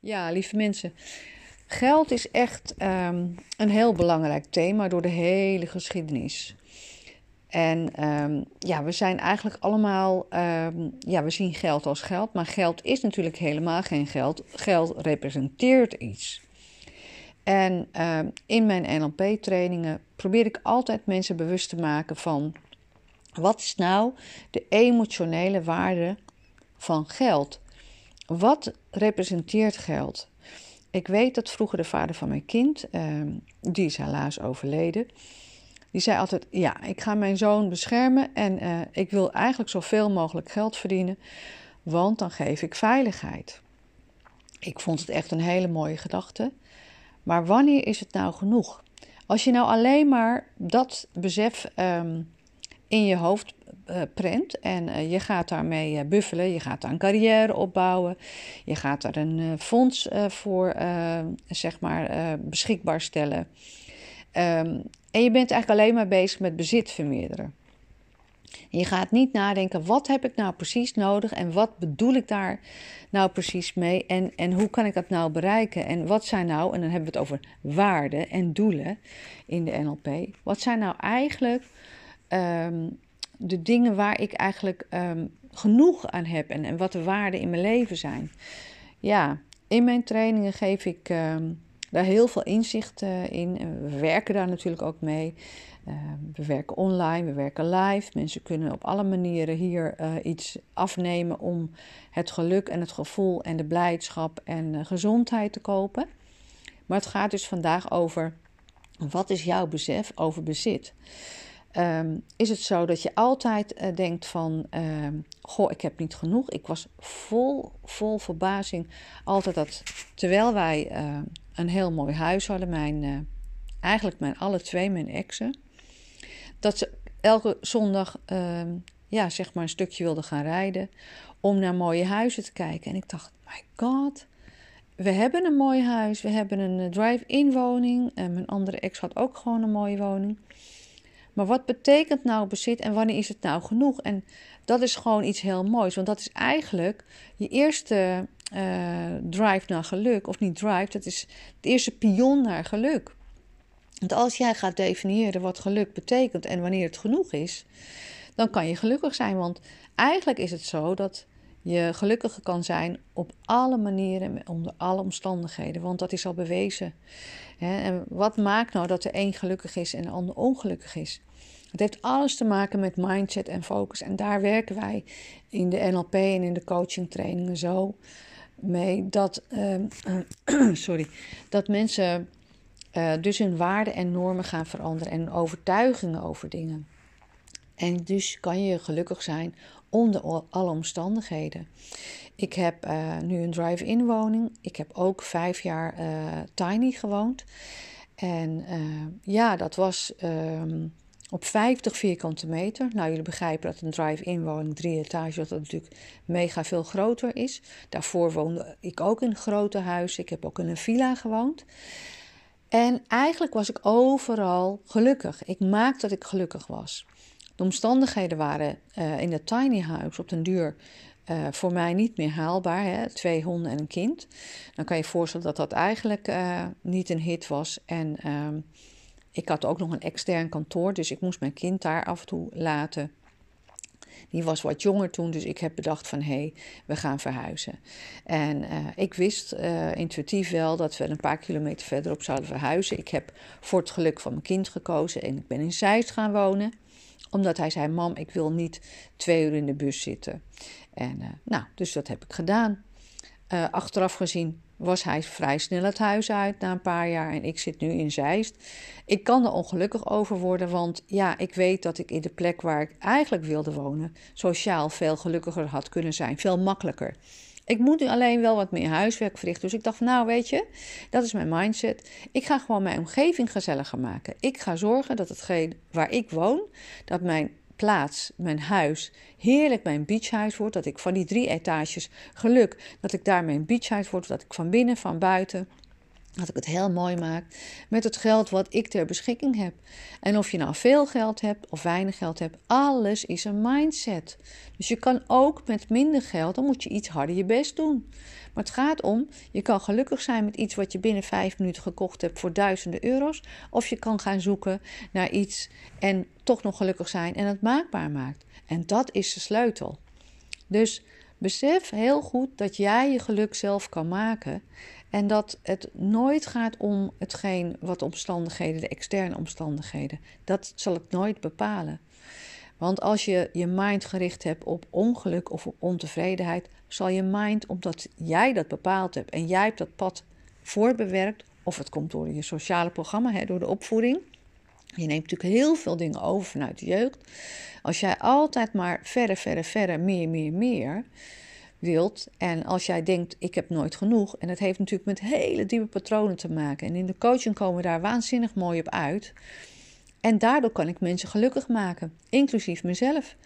Ja, lieve mensen. Geld is echt ehm, een heel belangrijk thema door de hele geschiedenis. En ehm, ja, we zijn eigenlijk allemaal, ehm, ja, we zien geld als geld, maar geld is natuurlijk helemaal geen geld. Geld representeert iets. En in mijn NLP-trainingen probeer ik altijd mensen bewust te maken van wat is nou de emotionele waarde van geld? Wat representeert geld? Ik weet dat vroeger de vader van mijn kind, ehm, die is helaas overleden, die zei altijd: Ja, ik ga mijn zoon beschermen en uh, ik wil eigenlijk zoveel mogelijk geld verdienen, want dan geef ik veiligheid. Ik vond het echt een hele mooie gedachte. Maar wanneer is het nou genoeg? Als je nou alleen maar dat besef um, in je hoofd uh, prent en uh, je gaat daarmee uh, buffelen, je gaat daar een carrière opbouwen, je gaat daar een fonds voor zeg maar beschikbaar stellen. Um, en je bent eigenlijk alleen maar bezig met bezit vermeerderen. je gaat niet nadenken, wat heb ik nou precies nodig en wat bedoel ik daar nou precies mee? En, en hoe kan ik dat nou bereiken? En wat zijn nou, en dan hebben we het over waarden en doelen in de NLP, wat zijn nou eigenlijk um, de dingen waar ik eigenlijk um, genoeg aan heb en, en wat de waarden in mijn leven zijn. Ja, in mijn trainingen geef ik um, daar heel veel inzicht uh, in. We werken daar natuurlijk ook mee. We werken online, we werken live. Mensen kunnen op alle manieren hier uh, iets afnemen om het geluk en het gevoel en de blijdschap en uh, gezondheid te kopen. Maar het gaat dus vandaag over wat is jouw besef over bezit? Um, is het zo dat je altijd uh, denkt van, uh, goh, ik heb niet genoeg. Ik was vol, vol verbazing altijd dat, terwijl wij uh, een heel mooi huis hadden, mijn, eh, eigenlijk mijn alle twee mijn exen, dat ze elke zondag, ehm, ja, zeg maar een stukje wilden gaan rijden om naar mooie huizen te kijken. En ik dacht, my god, we hebben een mooi huis, we hebben een drive-in woning. Mijn andere ex had ook gewoon een mooie woning. Maar wat betekent nou bezit en wanneer is het nou genoeg? En dat is gewoon iets heel moois, want dat is eigenlijk je eerste uh, drive naar geluk, of niet drive, dat is het eerste pion naar geluk. Want als jij gaat definiëren wat geluk betekent en wanneer het genoeg is, dan kan je gelukkig zijn. Want eigenlijk is het zo dat je gelukkiger kan zijn op alle manieren, onder alle omstandigheden. Want dat is al bewezen. En wat maakt nou dat de een gelukkig is en de ander ongelukkig is? Het heeft alles te maken met mindset en focus. En daar werken wij in de NLP en in de coaching trainingen zo mee dat, uh, sorry, dat mensen uh, dus hun waarden en normen gaan veranderen en overtuigingen over dingen. En dus kan je gelukkig zijn onder alle omstandigheden. Ik heb uh, nu een drive-in woning. Ik heb ook vijf jaar tiny gewoond. En ja, dat was. Um, op 50 vierkante meter. Nou, jullie begrijpen dat een drive-in woning, drie etages, dat natuurlijk mega veel groter is. Daarvoor woonde ik ook in grote huizen. Ik heb ook in een villa gewoond. En eigenlijk was ik overal gelukkig. Ik maakte dat ik gelukkig was. De omstandigheden waren uh, in dat tiny house op den duur uh, voor mij niet meer haalbaar. Hè? Twee honden en een kind. Dan kan je je voorstellen dat dat eigenlijk uh, niet een hit was. En ehm, ik had ook nog een extern kantoor, dus ik moest mijn kind daar af en toe laten. Die was wat jonger toen, dus ik heb bedacht van hé, hey, we gaan verhuizen. En uh, ik wist uh, intuïtief wel dat we een paar kilometer verderop zouden verhuizen. Ik heb voor het geluk van mijn kind gekozen en ik ben in Zeist gaan wonen. Omdat hij zei, mam, ik wil niet twee uur in de bus zitten. En uh, nou, dus dat heb ik gedaan. achteraf gezien was hij vrij snel het huis uit na een paar jaar en ik zit nu in Zeist. Ik kan er ongelukkig over worden, want ja, ik weet dat ik in de plek waar ik eigenlijk wilde wonen, sociaal veel gelukkiger had kunnen zijn, veel makkelijker. Ik moet nu alleen wel wat meer huiswerk verrichten. Dus ik dacht nou weet je, dat is mijn mindset. Ik ga gewoon mijn omgeving gezelliger maken. Ik ga zorgen dat hetgeen waar ik woon, dat mijn plaats, mijn huis, heerlijk mijn beachhuis wordt. Dat ik van die drie etages geluk, dat ik daar mijn beachhuis word. Dat ik van binnen, van buiten Dat ik het heel mooi maak met het geld wat ik ter beschikking heb. En of je nou veel geld hebt of weinig geld hebt, alles is een mindset. Dus je kan ook met minder geld, dan moet je iets harder je best doen. Maar het gaat om, je kan gelukkig zijn met iets wat je binnen vijf minuten gekocht hebt voor duizenden euro's. Of je kan gaan zoeken naar iets en toch nog gelukkig zijn en het maakbaar maakt. En dat is de sleutel. Dus besef heel goed dat jij je geluk zelf kan maken. En dat het nooit gaat om hetgeen wat omstandigheden, de externe omstandigheden. Dat zal het nooit bepalen. Want als je je mind gericht hebt op ongeluk of op ontevredenheid, zal je mind, omdat jij dat bepaald hebt en jij hebt dat pad voorbewerkt, of het komt door je sociale programma, hè, door de opvoeding. Je neemt natuurlijk heel veel dingen over vanuit de jeugd. Als jij altijd maar verder, verder, verder, meer, meer, meer wilt. En als jij denkt, ik heb nooit genoeg. En dat heeft natuurlijk met hele diepe patronen te maken. En in de coaching komen we daar waanzinnig mooi op uit. En daardoor kan ik mensen gelukkig maken, inclusief mezelf.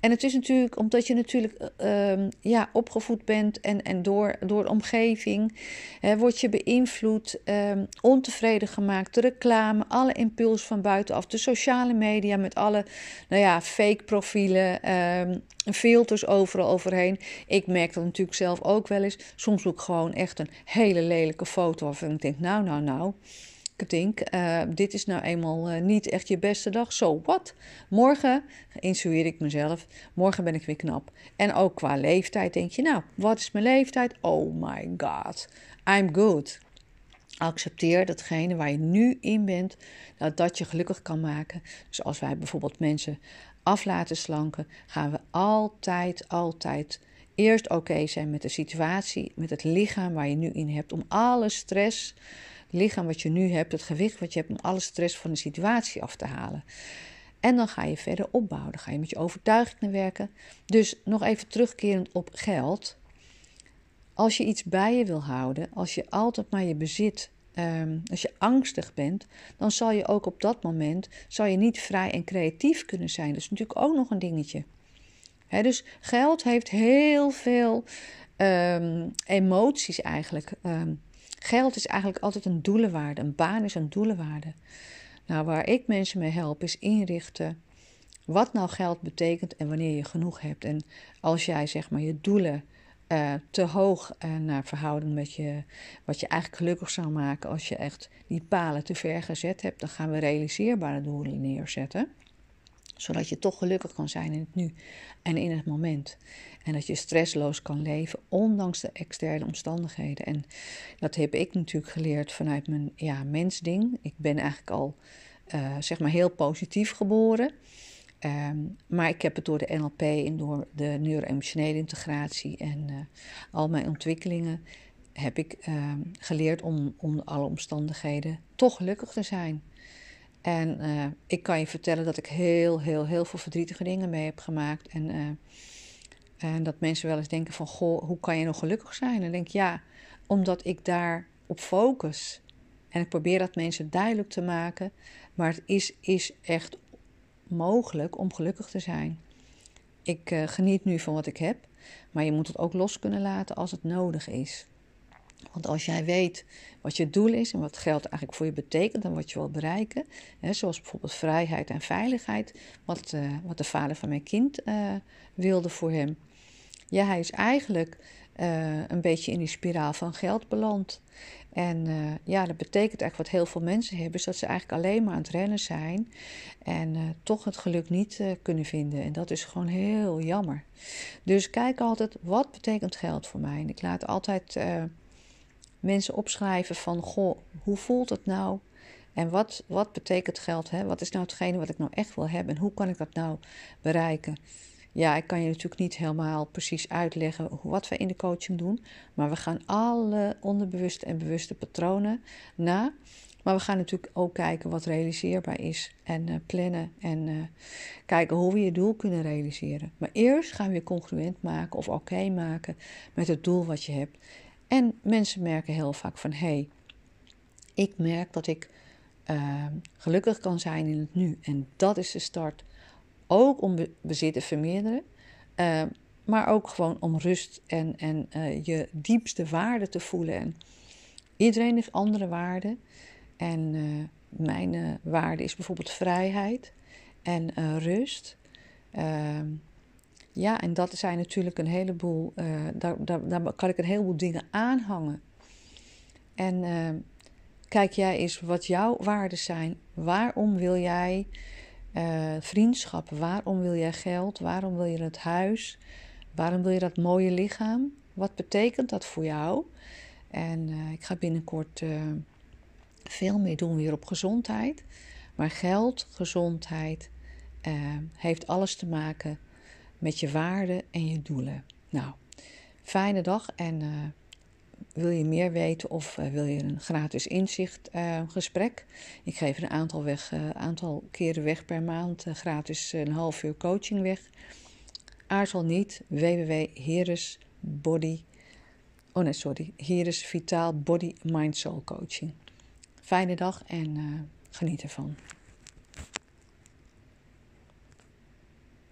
En het is natuurlijk omdat je natuurlijk uh, ja, opgevoed bent en, en door, door de omgeving hè, word je beïnvloed, um, ontevreden gemaakt. De reclame, alle impulsen van buitenaf, de sociale media met alle nou ja, fake profielen, um, filters overal overheen. Ik merk dat natuurlijk zelf ook wel eens. Soms ik gewoon echt een hele lelijke foto waarvan ik denk, nou, nou, nou denk, uh, dit is nou eenmaal uh, niet echt je beste dag. Zo wat? Morgen insueer ik mezelf. Morgen ben ik weer knap. En ook qua leeftijd denk je, nou, wat is mijn leeftijd? Oh my god, I'm good. Accepteer datgene waar je nu in bent, dat dat je gelukkig kan maken. Dus als wij bijvoorbeeld mensen af laten slanken, gaan we altijd, altijd eerst oké zijn met de situatie, met het lichaam waar je nu in hebt, om alle stress lichaam wat je nu hebt, het gewicht wat je hebt, om alle stress van de situatie af te halen. En dan ga je verder opbouwen. Dan ga je met je overtuigingen werken. Dus nog even terugkerend op geld. Als je iets bij je wil houden, als je altijd maar je bezit, um, als je angstig bent, dan zal je ook op dat moment zal je niet vrij en creatief kunnen zijn. Dat is natuurlijk ook nog een dingetje. dus geld heeft heel veel um, emoties eigenlijk. Um, Geld is eigenlijk altijd een doelenwaarde. Een baan is een doelenwaarde. Nou, waar ik mensen mee help, is inrichten wat nou geld betekent en wanneer je genoeg hebt. En als jij zeg maar je doelen uh, te hoog uh, naar verhouding met je, wat je eigenlijk gelukkig zou maken als je echt die palen te ver gezet hebt, dan gaan we realiseerbare doelen neerzetten zodat je toch gelukkig kan zijn in het nu en in het moment. En dat je stressloos kan leven, ondanks de externe omstandigheden. En dat heb ik natuurlijk geleerd vanuit mijn ja, mensding. Ik ben eigenlijk al uh, zeg maar heel positief geboren. Um, maar ik heb het door de NLP en door de neuro-emotionele integratie en uh, al mijn ontwikkelingen heb ik uh, geleerd om onder alle omstandigheden toch gelukkig te zijn. En uh, ik kan je vertellen dat ik heel, heel, heel veel verdrietige dingen mee heb gemaakt. En, uh, en dat mensen wel eens denken van, goh, hoe kan je nog gelukkig zijn? En dan denk ik, ja, omdat ik daar op focus. En ik probeer dat mensen duidelijk te maken. Maar het is, is echt mogelijk om gelukkig te zijn. Ik uh, geniet nu van wat ik heb. Maar je moet het ook los kunnen laten als het nodig is. Want als jij weet wat je doel is en wat geld eigenlijk voor je betekent en wat je wil bereiken, hè, zoals bijvoorbeeld vrijheid en veiligheid, wat, uh, wat de vader van mijn kind uh, wilde voor hem. Ja, hij is eigenlijk uh, een beetje in die spiraal van geld beland. En ja, dat betekent eigenlijk wat heel veel mensen hebben, is dat ze eigenlijk alleen maar aan het rennen zijn en toch het geluk niet kunnen vinden. En dat is gewoon heel jammer. Dus kijk altijd, wat betekent geld voor mij? En ik laat altijd mensen opschrijven van, goh, hoe voelt het nou? En wat, wat betekent geld? Hè? Wat is nou hetgene wat ik nou echt wil hebben? En hoe kan ik dat nou bereiken? Ja, ik kan je natuurlijk niet helemaal precies uitleggen wat we in de coaching doen. Maar we gaan alle onderbewuste en bewuste patronen na. Maar we gaan natuurlijk ook kijken wat realiseerbaar is. En uh, plannen en uh, kijken hoe we je doel kunnen realiseren. Maar eerst gaan we je congruent maken of oké maken met het doel wat je hebt. En mensen merken heel vaak van hé, hey, ik merk dat ik uh, gelukkig kan zijn in het nu. En dat is de start. Ook om bezit te vermeerderen, uh, maar ook gewoon om rust en, en uh, je diepste waarde te voelen. En Iedereen heeft andere waarden. En mijn waarde is bijvoorbeeld vrijheid en rust. Ja, en dat zijn natuurlijk een heleboel, daar, daar, daar kan ik een heleboel dingen aanhangen. En ehm, kijk jij eens wat jouw waarden zijn. Waarom wil jij uh, vriendschap? Waarom wil jij geld? Waarom wil je het huis? Waarom wil je dat mooie lichaam? Wat betekent dat voor jou? En ik ga binnenkort veel meer doen weer op gezondheid. Maar geld, gezondheid, heeft alles te maken met je waarden en je doelen. Nou, fijne dag en wil je meer weten of uh, wil je een gratis inzicht uh, gesprek? Ik geef een aantal, weg, aantal keren weg per maand, gratis een half uur coaching weg. Aarzel niet, www.heresbody, oh nee sorry, Heres Vitaal Body Mind Soul Coaching. Fijne dag en geniet ervan.